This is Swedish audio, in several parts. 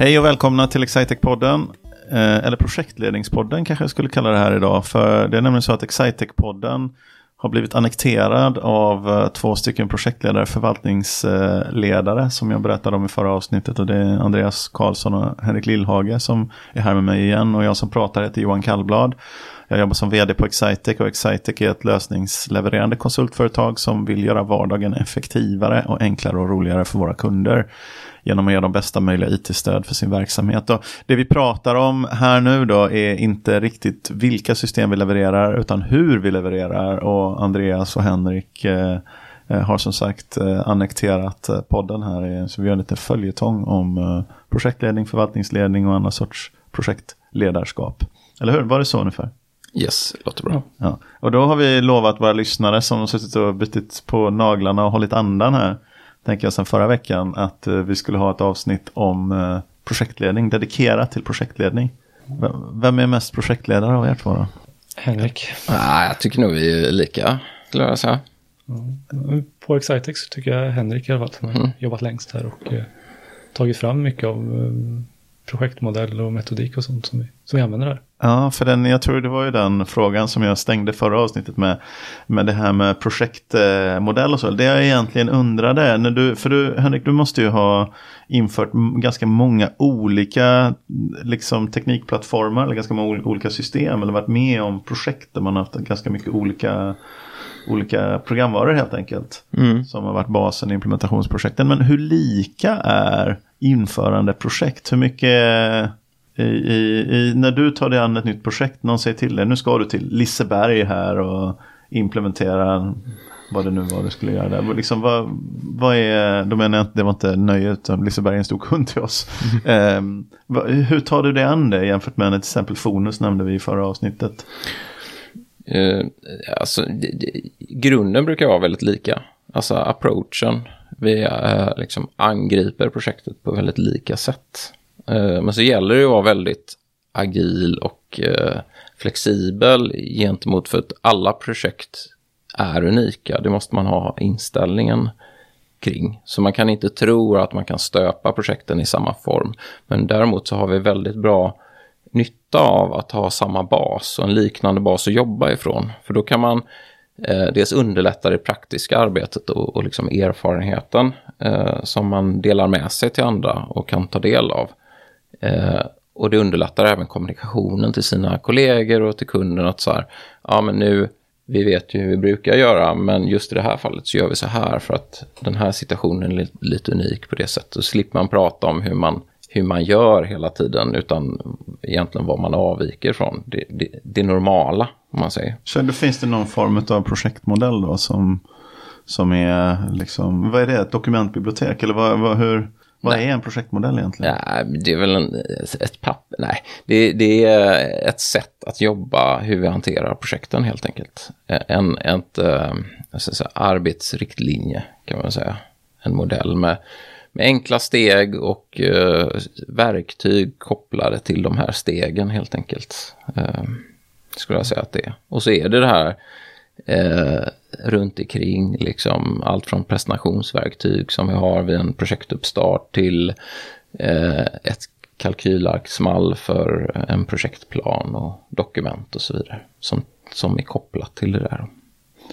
Hej och välkomna till Excitec-podden. Eh, eller projektledningspodden kanske jag skulle kalla det här idag. För det är nämligen så att Excitec-podden har blivit annekterad av eh, två stycken projektledare, förvaltningsledare som jag berättade om i förra avsnittet. Och det är Andreas Karlsson och Henrik Lillhage som är här med mig igen. Och jag som pratar heter Johan Kallblad. Jag jobbar som vd på Excitec och Excitec är ett lösningslevererande konsultföretag som vill göra vardagen effektivare och enklare och roligare för våra kunder genom att ge dem bästa möjliga it-stöd för sin verksamhet. Och det vi pratar om här nu då är inte riktigt vilka system vi levererar utan hur vi levererar och Andreas och Henrik eh, eh har som sagt eh, annekterat eh, podden här. Så vi gör en liten följetong om projektledning, förvaltningsledning och andra sorts projektledarskap. Eller hur? Var det så ungefär? Yes, låter bra. Ja. Och då har vi lovat våra lyssnare som har suttit och bitit på naglarna och hållit andan här tänker jag sedan förra veckan, att eh, vi skulle ha ett avsnitt om eh, projektledning, dedikerat till projektledning. Vem är mest projektledare av er två då? Henrik. Nej, jag tycker nog vi är lika, skulle jag säga. Mm. På Excitex tycker jag Henrik i alla fall, som har mm. jobbat längst här och eh, tagit fram mycket av eh, projektmodell och metodik och sånt som vi, som vi använder här. Ja, för den, jag tror det var ju den frågan som jag stängde förra avsnittet med. Med det här med projektmodell och så. Det jag egentligen undrade, när du, för du Henrik, du måste ju ha infört ganska många olika liksom, teknikplattformar, eller ganska många olika system, eller varit med om projekt där man har haft ganska mycket olika olika programvaror helt enkelt. Mm. Som har varit basen i implementationsprojekten. Men hur lika är införande projekt? Hur mycket i, i, när du tar dig an ett nytt projekt, någon säger till dig, nu ska du till Liseberg här och implementera vad det nu var du skulle göra där. Liksom, vad, vad är, då menar jag inte, det var inte nöje utan Liseberg är en stor kund till oss. Mm. Vad, hur tar du dig an det jämfört med till exempel Fonus nämnde vi i förra avsnittet? Uh, alltså, det, det, grunden brukar vara väldigt lika. Alltså approachen. Vi uh, liksom angriper projektet på väldigt lika sätt. Eh, men så gäller det att vara väldigt agil och eh, flexibel gentemot för att alla projekt är unika. Det måste man ha inställningen kring. Så man kan inte tro att man kan stöpa projekten i samma form. Men däremot så har vi väldigt bra nytta av att ha samma bas och en liknande bas att jobba ifrån. För då kan man eh, dels underlätta det praktiska arbetet och, och liksom erfarenheten eh, som man delar med sig till andra och kan ta del av. Eh, och det underlättar även kommunikationen till sina kollegor och till kunden att så här, ja men nu, vi vet ju hur vi brukar göra, men just i det här fallet så gör vi så här för att den här situationen är lite unik på det sättet. Så slipper man prata om hur man hur man gör hela tiden, utan egentligen vad man avviker från. Det, det, det normala, om man säger. Så då finns det någon form av projektmodell då som, som är liksom, vad är det, ett dokumentbibliotek eller vad, vad, hur, vad är en projektmodell egentligen? Ja, det är väl en, ett papper, nej, det, det, är ett sätt att jobba hur vi hanterar projekten helt enkelt. En, ett, eh, säga, arbetsriktlinje kan man säga. En modell med med enkla steg och eh, verktyg kopplade till de här stegen helt enkelt. Eh, skulle jag säga att det är. Och så är det det här eh, runt omkring, liksom allt från presentationsverktyg som vi har vid en projektuppstart till eh, ett kalkylarksmall för en projektplan och dokument och så vidare. Som, som är kopplat till det där.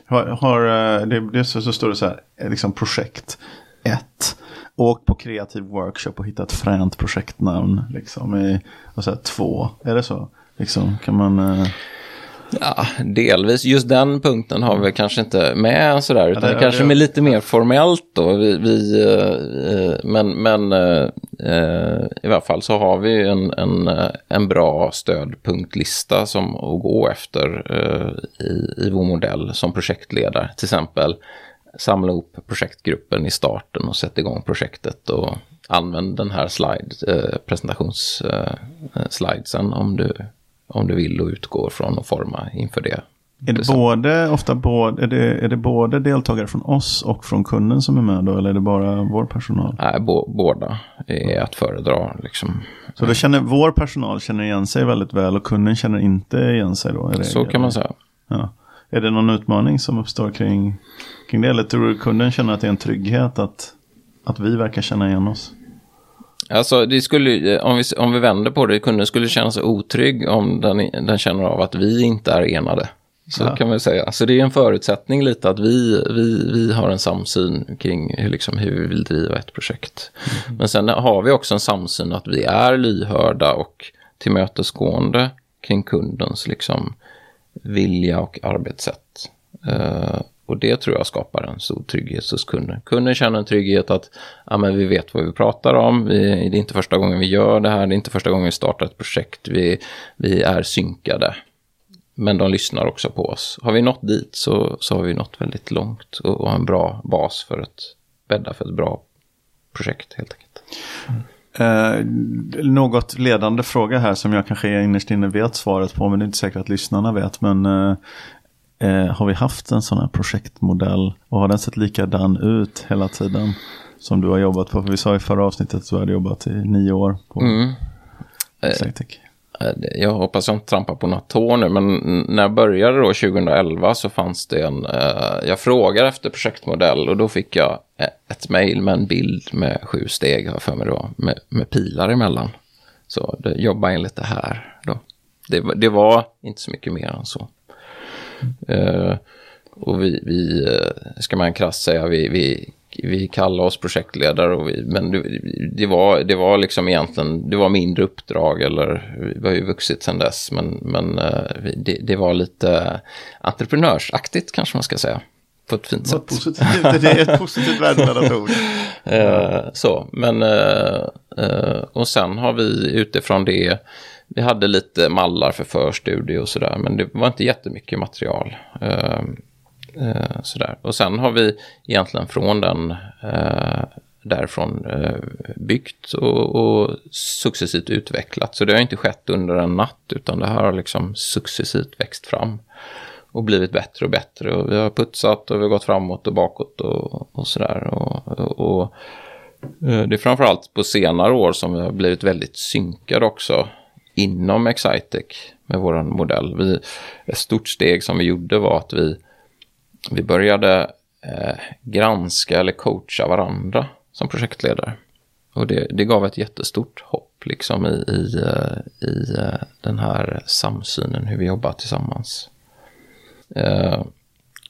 Har, har eh, det, det så, så står det så här, eh, liksom projekt 1. Åk på kreativ workshop och hitta ett fränt projektnamn. Liksom i, och så här, två. Är det så? Liksom, kan man... Eh... Ja, delvis. Just den punkten har vi kanske inte med sådär, utan ja, det, kanske det, med lite mer formellt då. Vi, vi eh, men men eh, eh, i alla fall så har vi en, en, en bra stödpunktlista som att gå efter i, i vår modell som projektledare. Till exempel samla ihop projektgruppen i starten och sätta igång projektet och använd den här slide, eh, presentationsslidesen om, du, om du vill och utgår från och forma inför det. Är det, både, ofta både, är, det, är det både deltagare från oss och från kunden som är med då? Eller är det bara vår personal? Nej, bo, båda är att föredra. Liksom. Så då känner vår personal känner igen sig väldigt väl och kunden känner inte igen sig då? Så kan man säga. Ja. Är det någon utmaning som uppstår kring, kring det? Eller tror du kunden känner att det är en trygghet att, att vi verkar känna igen oss? Alltså, det skulle, om, vi, om vi vänder på det, kunden skulle känna sig otrygg om den, den känner av att vi inte är enade. Så ja. kan man säga. Så det är en förutsättning lite att vi, vi, vi har en samsyn kring hur, liksom, hur vi vill driva ett projekt. Mm. Men sen har vi också en samsyn att vi är lyhörda och tillmötesgående kring kundens liksom, vilja och arbetssätt. Uh, och det tror jag skapar en stor trygghet hos kunden. Kunden känner en trygghet att ja, men vi vet vad vi pratar om. Vi, det är inte första gången vi gör det här. Det är inte första gången vi startar ett projekt. Vi, vi är synkade. Men de lyssnar också på oss. Har vi nått dit så, så har vi nått väldigt långt och, och en bra bas för att bädda för ett bra projekt helt enkelt. Mm. Eh, något ledande fråga här som jag kanske innerst inne vet svaret på men det är inte säkert att lyssnarna vet. Men eh, eh, har vi haft en sån här projektmodell och har den sett likadan ut hela tiden som du har jobbat på? För vi sa i förra avsnittet att du hade jobbat i nio år på mm. Exetic. Eh, jag hoppas jag inte trampar på några tår nu, men när jag började då 2011 så fanns det en, eh, jag frågade efter projektmodell och då fick jag ett mejl med en bild med sju steg, har för mig då, med, med pilar emellan. Så det, jobba enligt det här då. Det, det var inte så mycket mer än så. Uh, och vi, vi, ska man krasst säga, vi, vi vi kallade oss projektledare, och vi, men det, det, var, det var liksom egentligen, det var mindre uppdrag eller vi har ju vuxit sedan dess, men, men eh, det, det var lite entreprenörsaktigt kanske man ska säga. På ett fint sätt. Positivt, det är ett positivt värdeladdat ord. så, men och sen har vi utifrån det, vi hade lite mallar för förstudie och sådär, men det var inte jättemycket material. Ehm, eh, sådär. Och sen har vi egentligen från den eh, därifrån eh, byggt och, och successivt utvecklat. Så det har inte skett under en natt utan det här har liksom successivt växt fram och blivit bättre och bättre. Och vi har putsat och vi har gått framåt och bakåt och, och sådär. Och, och, och, eh, det är framförallt på senare år som vi har blivit väldigt synkade också inom Excitec med vår modell. Vi, ett stort steg som vi gjorde var att vi vi började eh, granska eller coacha varandra som projektledare. Och det, det gav ett jättestort hopp liksom i, i, eh, i eh, den här samsynen, hur vi jobbar tillsammans. Eh,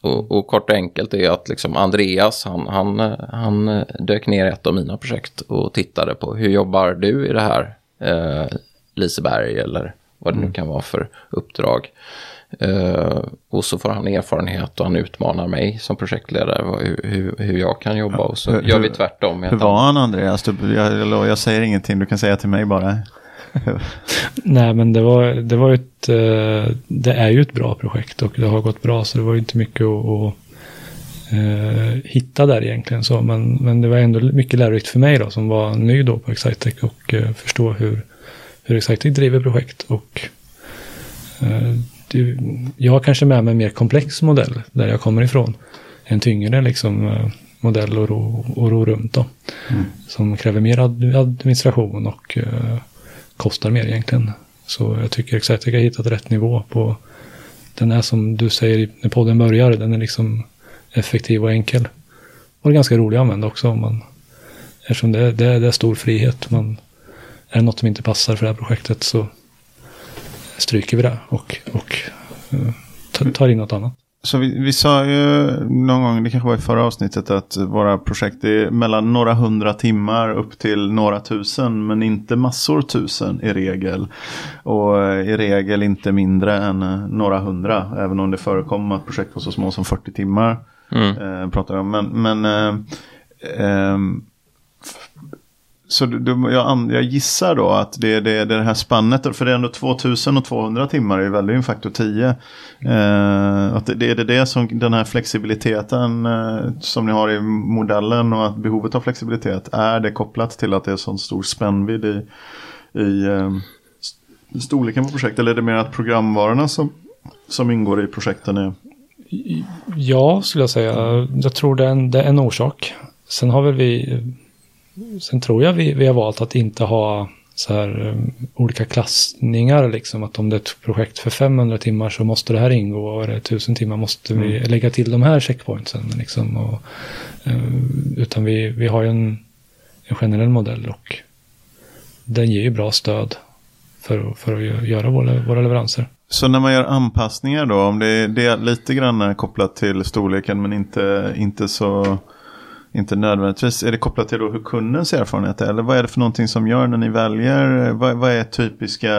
och, och, kort och enkelt är att liksom Andreas, han, han, han dök ner i ett av mina projekt och tittade på hur jobbar du i det här eh, Liseberg eller vad det nu mm. kan vara för uppdrag. Uh, och så får han erfarenhet och han utmanar mig som projektledare hur, hur, hur jag kan jobba och så hur, gör vi tvärtom. Hur var han Andreas? Du, jag, jag, säger ingenting, du kan säga till mig bara. Nej men det var, det var ett, uh, det är ju ett bra projekt och det har gått bra så det var ju inte mycket att, att uh, hitta där egentligen. Så, men, men det var ändå mycket lärorikt för mig då som var ny då på Excitec och förstå hur, hur Excitec driver projekt och du, jag har kanske med mig en mer komplex modell där jag kommer ifrån. En tyngre liksom, eh, modell att ro, och ro runt då. Mm. Som kräver mer administration och uh, kostar mer egentligen. Så jag tycker Excitec har hittat rätt nivå på den är som du säger när podden börjar, den är liksom effektiv och enkel. Och ganska rolig att använda också. Om man, eftersom det, det, det är stor frihet. Man, är det något som inte passar för det här projektet så stryker vi det och, och uh, tar in något annat. Så vi, vi, sa ju någon gång, det kanske var i förra avsnittet, att våra projekt är mellan några hundra timmar upp till några tusen, men inte massor tusen i regel. Och i regel inte mindre än några hundra, även om det förekommer att projekt var så små som 40 timmar. Mm. Eh, pratar vi om. Men, men eh, eh, så du, jag, jag, gissar då att det, det, det, här spannet, för det är ändå 2000 och 200 timmar, är väl, det är en faktor 10. Eh, att det, det är det, det som den här flexibiliteten eh, som ni har i modellen och att behovet av flexibilitet, är det kopplat till att det är sån stor spännvidd i, i eh, storleken på projektet? Eller är det mer att programvarorna som, som ingår i projekten är Ja, skulle jag säga. Jag tror det är en, det är en orsak. Sen har väl vi Sen tror jag vi, vi har valt att inte ha så här um, olika klassningar liksom. Att om det är ett projekt för 500 timmar så måste det här ingå och är det 1000 timmar måste mm. vi lägga till de här checkpointsen liksom. Och, uh, utan vi, vi har ju en, en generell modell och den ger ju bra stöd för, för att göra våra, våra leveranser. Så när man gör anpassningar då, om det det är lite grann kopplat till storleken men inte, inte så inte nödvändigtvis. Är det kopplat till hur kundens erfarenhet är? Eller vad är det för någonting som gör när ni väljer? Vad, vad är typiska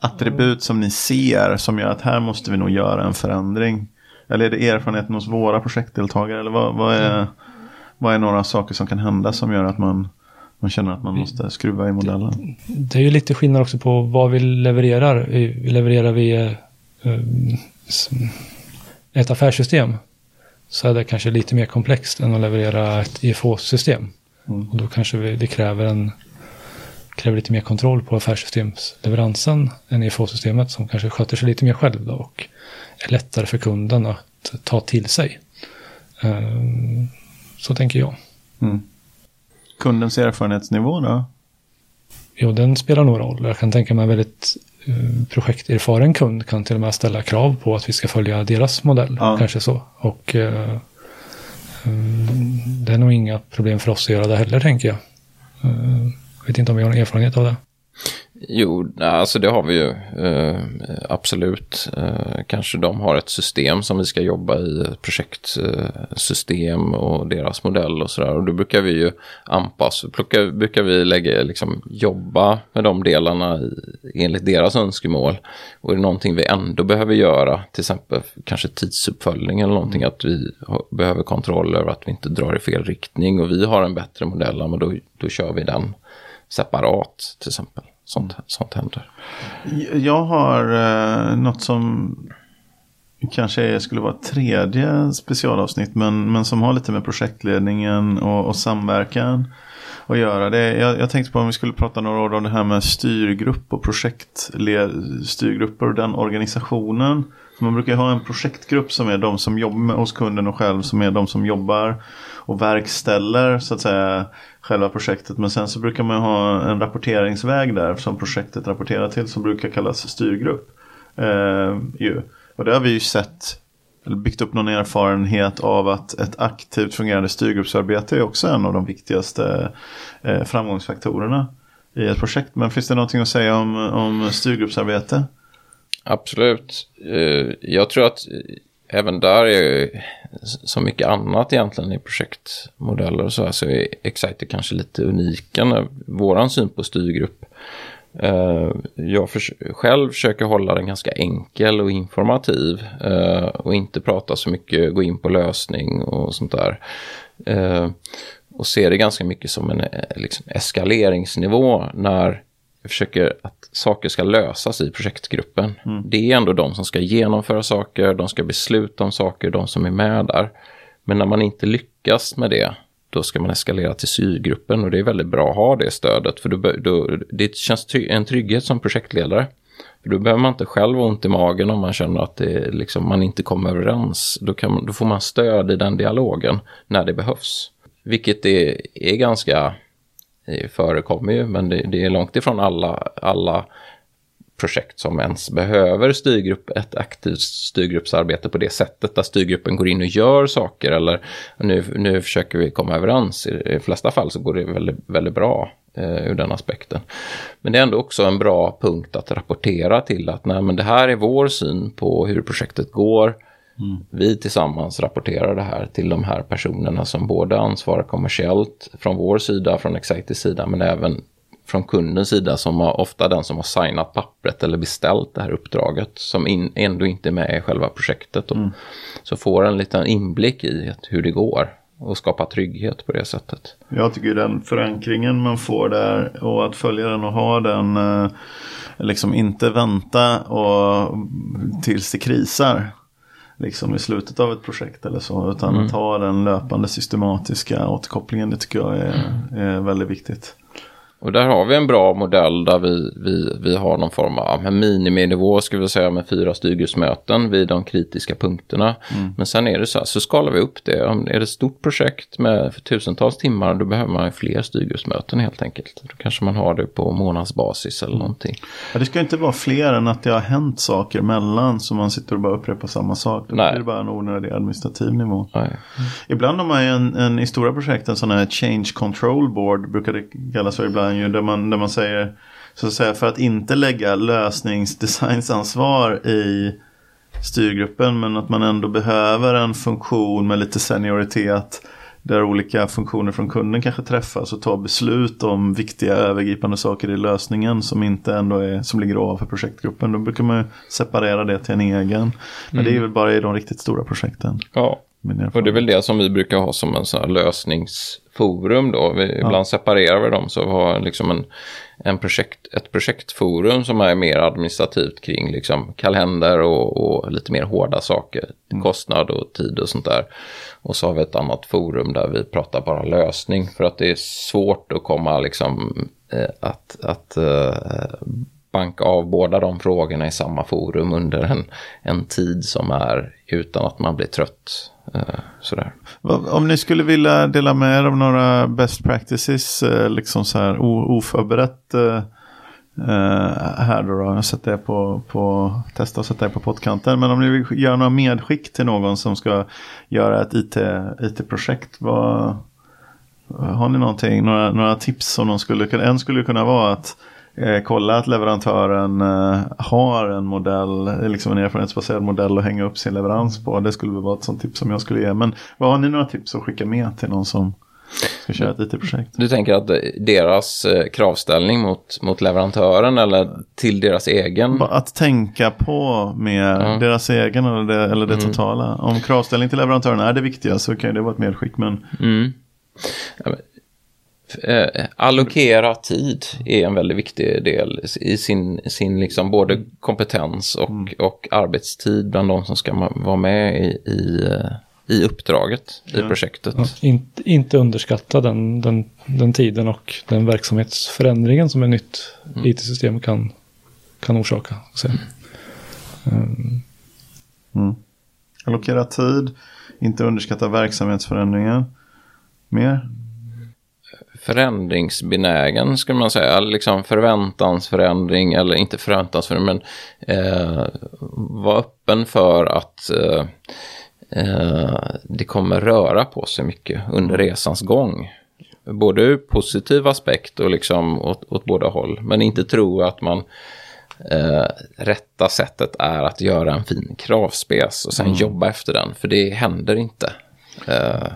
attribut som ni ser som gör att här måste vi nog göra en förändring? Eller är det erfarenheten hos våra projektdeltagare? Eller vad, vad, är, vad är några saker som kan hända som gör att man, man känner att man måste skruva i modellen? Det är ju lite skillnad också på vad vi levererar. Levererar vi eh, ett affärssystem så är det kanske lite mer komplext än att leverera ett IFO-system. Mm. Och då kanske vi, det kräver, en, kräver lite mer kontroll på affärssystemsleveransen än IFO-systemet som kanske sköter sig lite mer själv då och är lättare för kunden att ta till sig. Um, så tänker jag. Mm. Kundens erfarenhetsnivå då? Jo, den spelar nog roll. Jag kan tänka mig väldigt Eh, projekterfaren kund kan till och med ställa krav på att vi ska följa deras modell. Ja. Kanske så. Och eh, eh, det är nog inga problem för oss att göra det heller tänker jag. Eh, vet inte om vi har någon erfarenhet av det. Jo, alltså det har vi ju eh, absolut. Eh, kanske de har ett system som vi ska jobba i, ett projektsystem och deras modell och sådär. Och då brukar vi ju anpassa, plocka, brukar vi lägga, liksom, jobba med de delarna i, enligt deras önskemål. Och är det någonting vi ändå behöver göra, till exempel kanske tidsuppföljning eller någonting, att vi har, behöver kontroll över att vi inte drar i fel riktning och vi har en bättre modell, men då, då kör vi den separat till exempel sånt, sånt händer. Jag har eh, något som kanske skulle vara tredje specialavsnitt men, men som har lite med projektledningen och, och samverkan att göra. Det, jag, jag tänkte på om vi skulle prata några ord om det här med styrgrupp och projektstyrgrupper och den organisationen. Man brukar ha en projektgrupp som är de som jobbar med hos kunden och själv som är de som jobbar och verkställer så att säga själva projektet. Men sen så brukar man ha en rapporteringsväg där som projektet rapporterar till som brukar kallas styrgrupp. Eh, ju. Och det har vi ju sett eller byggt upp någon erfarenhet av att ett aktivt fungerande styrgruppsarbete är också en av de viktigaste eh, framgångsfaktorerna i ett projekt. Men finns det någonting att säga om, om styrgruppsarbete? Absolut. Eh, jag tror att även där är så mycket annat egentligen i projektmodeller och så, här, så är Exciter kanske lite unika när våran syn på styrgrupp. Eh, jag för, själv försöker hålla den ganska enkel och informativ eh, och inte prata så mycket, gå in på lösning och sånt där. Eh, och ser det ganska mycket som en liksom, eskaleringsnivå när försöker att saker ska lösas i projektgruppen. Mm. Det är ändå de som ska genomföra saker, de ska besluta om saker, de som är med där. Men när man inte lyckas med det, då ska man eskalera till styrgruppen och det är väldigt bra att ha det stödet. För då, då, det känns en trygghet som projektledare. För då behöver man inte själv ont i magen om man känner att det, liksom, man inte kommer överens. Då, kan, då får man stöd i den dialogen när det behövs. Vilket är, är ganska det förekommer ju, men det, det, är långt ifrån alla, alla projekt som ens behöver styrgrupp, ett aktivt styrgruppsarbete på det sättet, där styrgruppen går in och gör saker eller nu, nu försöker vi komma överens. I de flesta fall så går det väldigt, väldigt bra eh, ur den aspekten. Men det är ändå också en bra punkt att rapportera till att nej, men det här är vår syn på hur projektet går. Mm. Vi tillsammans rapporterar det här till de här personerna som både ansvarar kommersiellt från vår sida, från Excitys sida, men även från kundens sida som har ofta den som har signat pappret eller beställt det här uppdraget som in, ändå inte är med i själva projektet. Mm. Så får en liten inblick i hur det går och skapa trygghet på det sättet. Jag tycker den förankringen man får där och att följa den och ha den, eh, liksom inte vänta och tills det krisar liksom i slutet av ett projekt eller så. Utan mm. att ha den löpande systematiska återkopplingen det tycker jag är, är väldigt viktigt. Och där har vi en bra modell där vi, vi, vi har någon form av miniminivå, ska vi säga, med fyra styrgruppsmöten vid de kritiska punkterna. Mm. Men sen är det så här, så skalar vi upp det. Om är det ett stort projekt med tusentals timmar, då behöver man fler styrgruppsmöten helt enkelt. Då kanske man har det på månadsbasis eller mm. någonting. Ja, det ska inte vara fler än att det har hänt saker mellan, så man sitter och bara upprepar samma sak. Då Nej. blir det bara en onödig administrativ nivå. Mm. Ibland har man en, en, i stora projekt en sån här change control board, brukar det kallas för ibland ju där man, där man säger så att säga för att inte lägga lösningsdesignsansvar i styrgruppen men att man ändå behöver en funktion med lite senioritet där olika funktioner från kunden kanske träffas och tar beslut om viktiga övergripande saker i lösningen som inte ändå är, som ligger ovanför projektgruppen. Då brukar man separera det till en egen. Men mm. det är mm. väl bara i de riktigt stora projekten. Ja, och det är väl det som vi brukar ha som en sån här lösningsforum då. Vi, ja. Ibland separerar vi dem så vi har liksom en, en projekt, ett projektforum som är mer administrativt kring liksom kalender och, och lite mer hårda saker. Mm. Kostnad och tid och sånt där. Och så har vi ett annat forum där vi pratar bara lösning för att det är svårt att komma liksom eh, att, att eh, banka av båda de frågorna i samma forum under en, en tid som är utan att man blir trött. Eh, sådär. Om ni skulle vilja dela med er av några best practices, eh, liksom så här oförberett eh, eh, här då, då. Jag sätter det på, på testa att sätta det på poddkanten. Men om ni vill göra några medskick till någon som ska göra ett IT, IT-projekt. Vad, har ni någonting, några, några tips som de skulle kunna, en skulle kunna vara att eh, kolla att leverantören eh, har en modell, liksom en erfarenhetsbaserad modell att hänga upp sin leverans på. Det skulle vara ett sånt tips som jag skulle ge. Men vad har ni några tips att skicka med till någon som ska köra ett IT-projekt? Du tänker att deras eh, kravställning mot, mot leverantören eller till deras egen? Att tänka på med mm. deras egen eller det, eller det mm. totala. Om kravställning till leverantören är det viktiga så kan det vara ett medskick. Men... Mm. Eh, allokera tid är en väldigt viktig del i sin, sin liksom både kompetens och, mm. och arbetstid bland de som ska vara med i, i, eh, i uppdraget ja. i projektet. Ja, inte, inte underskatta den, den, den tiden och den verksamhetsförändringen som ett nytt mm. IT-system kan, kan orsaka. Mm. Um. Mm. Allokera tid, inte underskatta verksamhetsförändringen. Mer? Förändringsbenägen skulle man säga. Liksom förväntansförändring eller inte förväntansförändring men eh, vara öppen för att eh, eh, det kommer röra på sig mycket under resans gång. Både ur positiv aspekt och liksom åt, åt båda håll. Men inte tro att man eh, rätta sättet är att göra en fin kravspec och sen mm. jobba efter den. För det händer inte. Eh,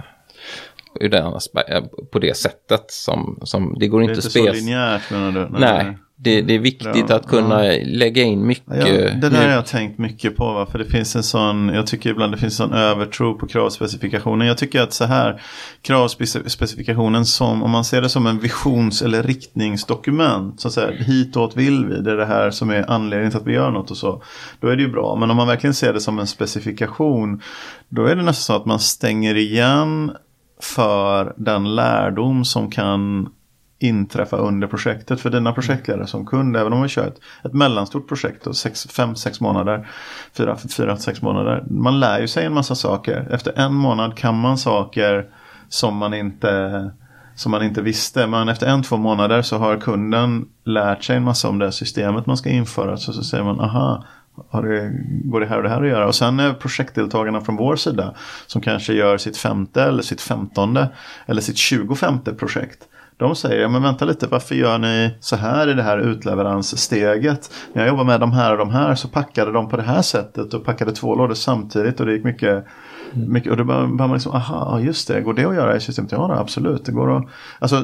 ur den eh, på det sättet som, som det går inte att spela. Det är inte så linjärt menar du? Nej, Nej det, det, är viktigt ja, att kunna ja. lägga in mycket. Ja, det där har jag tänkt mycket på. Va? För det finns en sån, jag tycker ibland det finns en sån övertro på kravspecifikationen. Jag tycker att så här, kravspecifikationen som, om man ser det som en visions eller riktningsdokument. Så att hitåt vill vi, det är det här som är anledningen till att vi gör något och så. Då är det ju bra. Men om man verkligen ser det som en specifikation. Då är det nästan så att man stänger igen för den lärdom som kan inträffa under projektet för dina projektledare som kund. Även om vi kör ett, ett mellanstort projekt, 5-6 månader, 4-6 månader. Man lär ju sig en massa saker. Efter en månad kan man saker som man inte som man inte visste. Men efter en, två månader så har kunden lärt sig en massa om det systemet man ska införa. Så, så säger man, aha, har det, går det här och det här att göra? Och sen är projektdeltagarna från vår sida som kanske gör sitt femte eller sitt femtonde eller sitt tjugofemte projekt. De säger, men vänta lite, varför gör ni så här i det här utleveranssteget? När jag jobbar med de här och de här så packade de på det här sättet och packade två lådor samtidigt och det gick mycket mycket, och då börjar man liksom, aha, just det, går det att göra i systemet? Ja, absolut, det går att. Alltså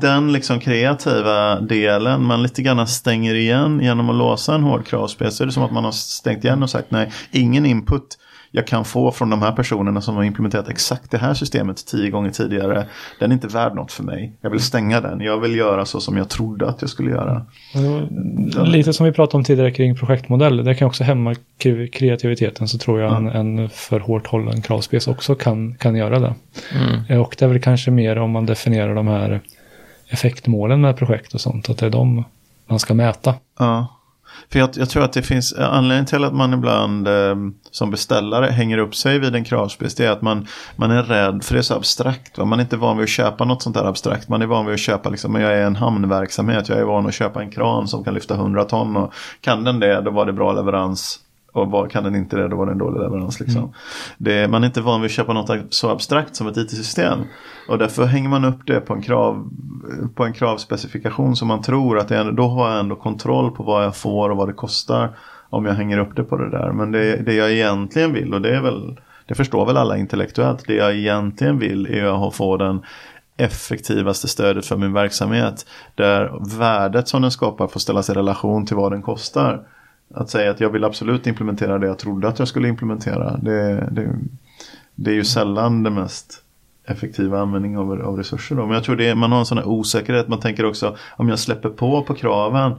den liksom kreativa delen, man lite grann stänger igen genom att låsa en hård kravspel. Så är det som att man har stängt igen och sagt nej, ingen input jag kan få från de här personerna som har implementerat exakt det här systemet tio gånger tidigare. Den är inte värd något för mig. Jag vill stänga den. Jag vill göra så som jag trodde att jag skulle göra. Lite som vi pratade om tidigare kring projektmodell. Det kan också hämma kreativiteten. Så tror jag ja. en, en för hårt hållen kravspec också kan, kan göra det. Mm. Och det är väl kanske mer om man definierar de här effektmålen med projekt och sånt. Att det är de man ska mäta. Ja. För jag, jag, tror att det finns anledning till att man ibland eh, som beställare hänger upp sig vid en kravspec. Det är att man, man är rädd för det är så abstrakt. Va? Man är inte van vid att köpa något sånt där abstrakt. Man är van vid att köpa, liksom, jag är en hamnverksamhet. Jag är van att köpa en kran som kan lyfta 100 ton. Och kan den det, då var det bra leverans och var, kan den inte det, då var det en dålig leverans. Liksom. Mm. Det, man är inte van vid att köpa något så abstrakt som ett IT-system. Och därför hänger man upp det på en, krav, på en kravspecifikation som man tror att är, då har jag ändå kontroll på vad jag får och vad det kostar. Om jag hänger upp det på det där. Men det, det jag egentligen vill och det är väl det förstår väl alla intellektuellt. Det jag egentligen vill är att få den effektivaste stödet för min verksamhet. Där värdet som den skapar får ställas i relation till vad den kostar. Att säga att jag vill absolut implementera det jag trodde att jag skulle implementera. Det, det, det är ju sällan det mest effektiva användning av, av resurser. Då. Men jag tror det är, man har en sån här osäkerhet. Man tänker också om jag släpper på på kraven.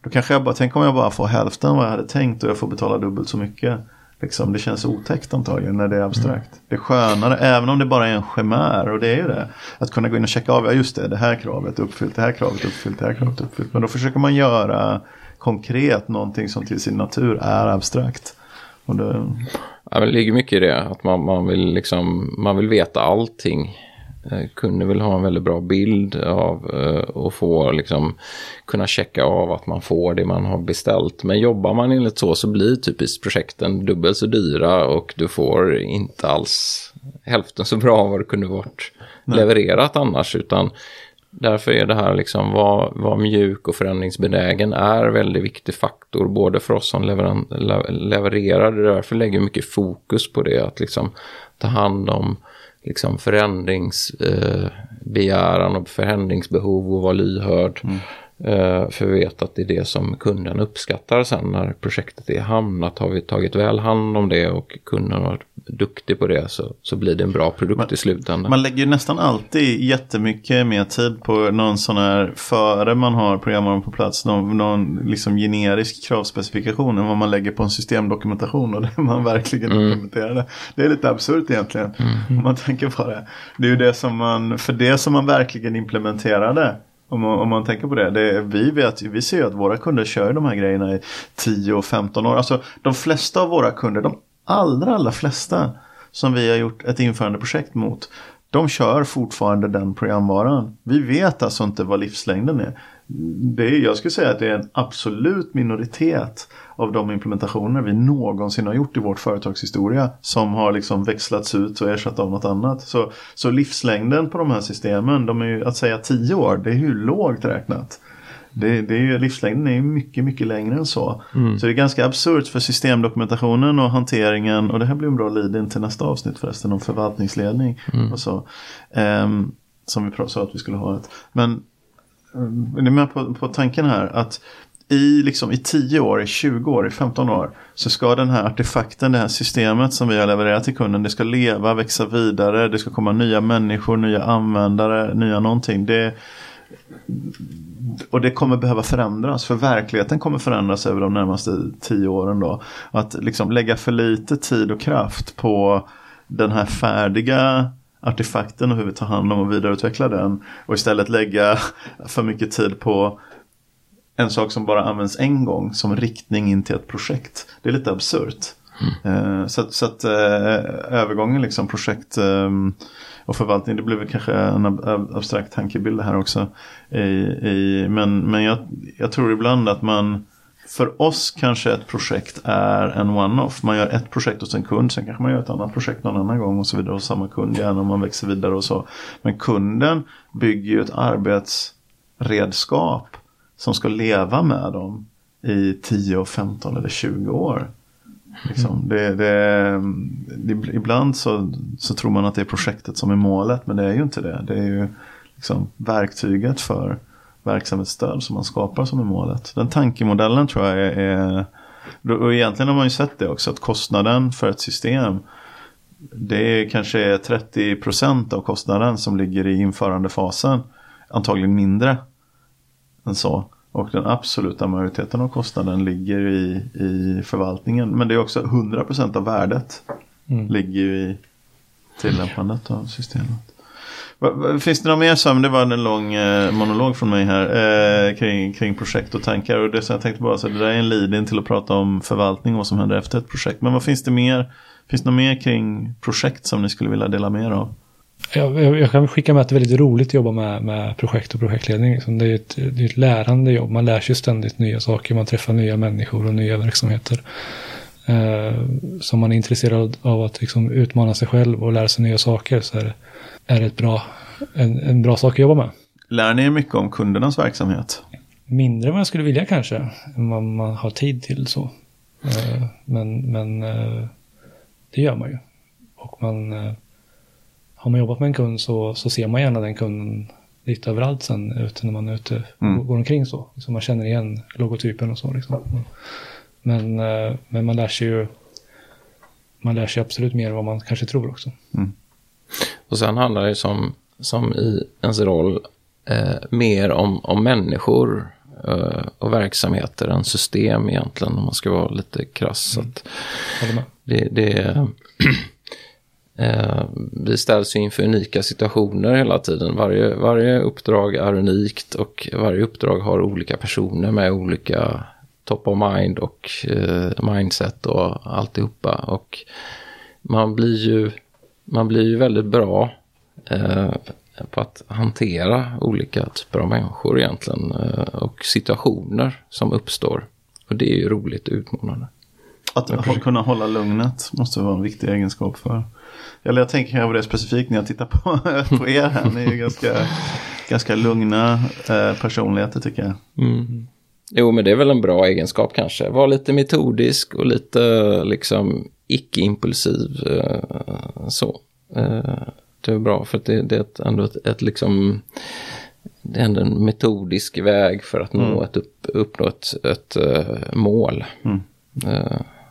Då kanske jag bara, tänk om jag bara får hälften vad jag hade tänkt och jag får betala dubbelt så mycket. Liksom, det känns otäckt antagligen när det är abstrakt. Mm. Det är skönare, även om det bara är en chimär och det är ju det. Att kunna gå in och checka av, ja just det, det här kravet är uppfyllt, det här kravet uppfyllt, det här kravet uppfyllt. Men då försöker man göra konkret någonting som till sin natur är abstrakt. Och det... ja, det ligger mycket i det, att man, man, vill liksom, man vill veta allting Eh, kunden vill ha en väldigt bra bild av eh, och få liksom kunna checka av att man får det man har beställt. Men jobbar man enligt så så blir typiskt projekten dubbelt så dyra och du får inte alls hälften så bra vad det kunde varit Nej. levererat annars utan Därför är det här liksom vad, vad mjuk och förändringsbenägen är väldigt viktig faktor både för oss som leveran, levererar. Därför lägger vi mycket fokus på det att liksom ta hand om liksom förändringsbegäran eh, och förändringsbehov och vara lyhörd. Mm. Eh, för vi vet att det är det som kunden uppskattar sen när projektet är hamnat. Har vi tagit väl hand om det och kunden har duktig på det så, så blir det en bra produkt man, i slutändan. Man lägger nästan alltid jättemycket mer tid på någon sån här före man har programvaran på plats. Någon, någon liksom generisk kravspecifikation än vad man lägger på en systemdokumentation och det man verkligen mm. implementerar det. Det är lite absurt egentligen mm. om man tänker på det. Det är ju det som man, för det som man verkligen implementerade om man, om man tänker på det. det vi, vet, vi ser ju att våra kunder kör de här grejerna i 10 och 15 år. Alltså de flesta av våra kunder, de allra, allra flesta som vi har gjort ett införandeprojekt mot, de kör fortfarande den programvaran. Vi vet alltså inte vad livslängden är. Det är jag skulle säga att det är en absolut minoritet av de implementationer vi någonsin har gjort i vårt företagshistoria som har liksom växlats ut och ersatt av något annat. Så, så livslängden på de här systemen, de är ju, att säga 10 år, det är ju lågt räknat. Det, det är ju, livslängden är ju mycket, mycket längre än så. Mm. Så det är ganska absurt för systemdokumentationen och hanteringen. Och det här blir en bra lead-in till nästa avsnitt förresten om förvaltningsledning. Mm. Och så, um, som vi sa att vi skulle ha ett. Men Eh, är ni med på, på tanken här? Att i, liksom, i 10 år, i 20 år, i 15 år så ska den här artefakten, det här systemet som vi har levererat till kunden, det ska leva, växa vidare, det ska komma nya människor, nya användare, nya någonting. Det, och det kommer behöva förändras för verkligheten kommer förändras över de närmaste 10 åren då. Att liksom lägga för lite tid och kraft på den här färdiga artefakten och hur vi tar hand om och vidareutvecklar den. Och istället lägga för mycket tid på en sak som bara används en gång som riktning in till ett projekt. Det är lite absurt. Mm. Så, så, att eh, övergången liksom projekt ehm, och förvaltning, det blev kanske en abstrakt tankebild här också. I, i, men men jag, jag tror ibland att man för oss kanske ett projekt är en one-off. Man gör ett projekt hos en kund, sen kanske man gör ett annat projekt någon annan gång och så vidare hos samma kund gärna om man växer vidare och så. Men kunden bygger ju ett arbetsredskap som ska leva med dem i 10, 15 eller 20 år. Liksom. Mm. Det, det, det, ibland så, så tror man att det är projektet som är målet men det är ju inte det. Det är ju liksom verktyget för verksamhetsstöd som man skapar som är målet. Den tankemodellen tror jag är, är och egentligen har man ju sett det också att kostnaden för ett system det är kanske 30% av kostnaden som ligger i införandefasen. Antagligen mindre än så. Och den absoluta majoriteten av kostnaden ligger i, i förvaltningen. Men det är också 100% av värdet mm. ligger i tillämpandet av systemet. Finns det något mer som, det var en lång eh, monolog från mig här eh, kring, kring projekt och tankar. Och det som jag tänkte bara så det där är en lead-in till att prata om förvaltning och vad som händer efter ett projekt. Men vad finns det mer? Finns det något mer kring projekt som ni skulle vilja dela med er av? Jag, jag, kan skicka med att det är väldigt roligt att jobba med, med projekt och projektledning. Liksom det, är ett, det är ett lärande jobb. Man lär sig ständigt nya saker. Man träffar nya människor och nya verksamheter eh, som man är intresserad av att liksom utmana sig själv och lära sig nya saker så är det, är det ett bra, en, en bra sak att jobba med. Lär ni er mycket om kundernas verksamhet? Mindre än vad jag skulle vilja kanske, än vad man har tid till så. Eh, men men eh, det gör man ju. Och man, har man jobbat med en kund så, så ser man gärna den kunden lite överallt sen ute när man är ute och Mm. går omkring så. Så man känner igen logotypen och så. Liksom. Men, eh, men man lär sig ju man lär sig absolut mer än vad man kanske tror också. Och sen handlar det som, som i ens roll eh, mer om, om människor eh, och verksamheter än system egentligen om man ska vara lite krass. Med. det, det, eh, vi ställs ju inför unika situationer hela tiden. Varje, varje uppdrag är unikt och varje uppdrag har olika personer med olika top of mind och eh, mindset och alltihopa. Och man blir ju, man blir ju väldigt bra eh, på att hantera olika typer av människor egentligen eh, och situationer som uppstår. Och det är ju roligt och utmanande. Att ha, kunna hålla lugnet måste vara en viktig egenskap för. Eller jag tänker på det specifikt när jag tittar på, på er här. Ni är ju ganska, ganska lugna eh, personligheter tycker jag. Mm. Jo, men det är väl en bra egenskap kanske. Var lite metodisk och lite liksom icke-impulsiv. eh, så. Eh, det är bra för att det, det är ett, ändå ett, ett liksom... Det är ändå en metodisk väg för att nå Mm. ett upp, uppnå ett, ett eh, mål. Mm.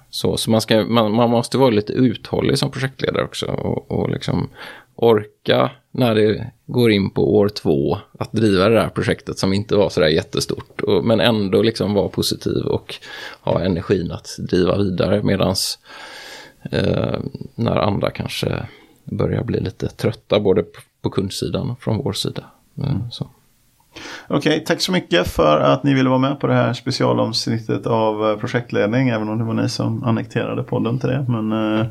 Så så man, ska, man, man måste vara lite uthållig som projektledare också och, och liksom orka när det går in på år två att driva det här projektet som inte var sådär jättestort. Och, men ändå liksom vara positiv och ha energin att driva vidare medans eh, när andra kanske börjar bli lite trötta både på, kundsidan och från vår sida. Eh, så. Okej, tack så mycket för att ni ville vara med på det här specialavsnittet av eh, projektledning. Även om det var ni som annekterade podden till det. Men eh,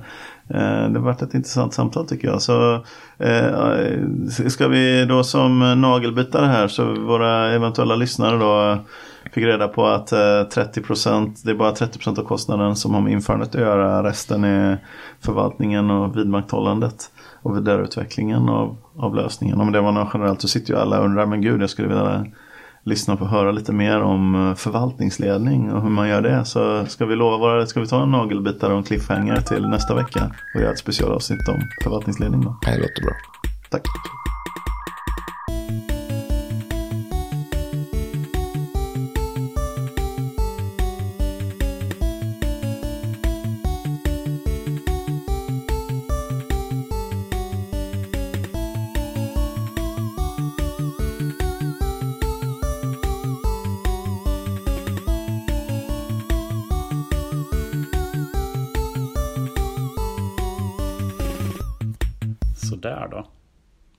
Eh, det har varit ett intressant samtal tycker jag. Så eh, ska vi då som nagelbitare här så våra eventuella lyssnare då eh, fick reda på att eh, 30% det är bara 30% av kostnaden som har med införandet att göra. Resten är förvaltningen och vidmakthållandet och vidareutvecklingen av, av lösningen. Om det var något generellt så sitter ju alla och undrar, men gud jag skulle vilja lyssna på och höra lite mer om eh, förvaltningsledning och hur man gör det. Så ska vi lova våra, ska vi ta en nagelbitare och en cliffhanger till nästa vecka och göra ett specialavsnitt om förvaltningsledning då. Det låter bra. Tack.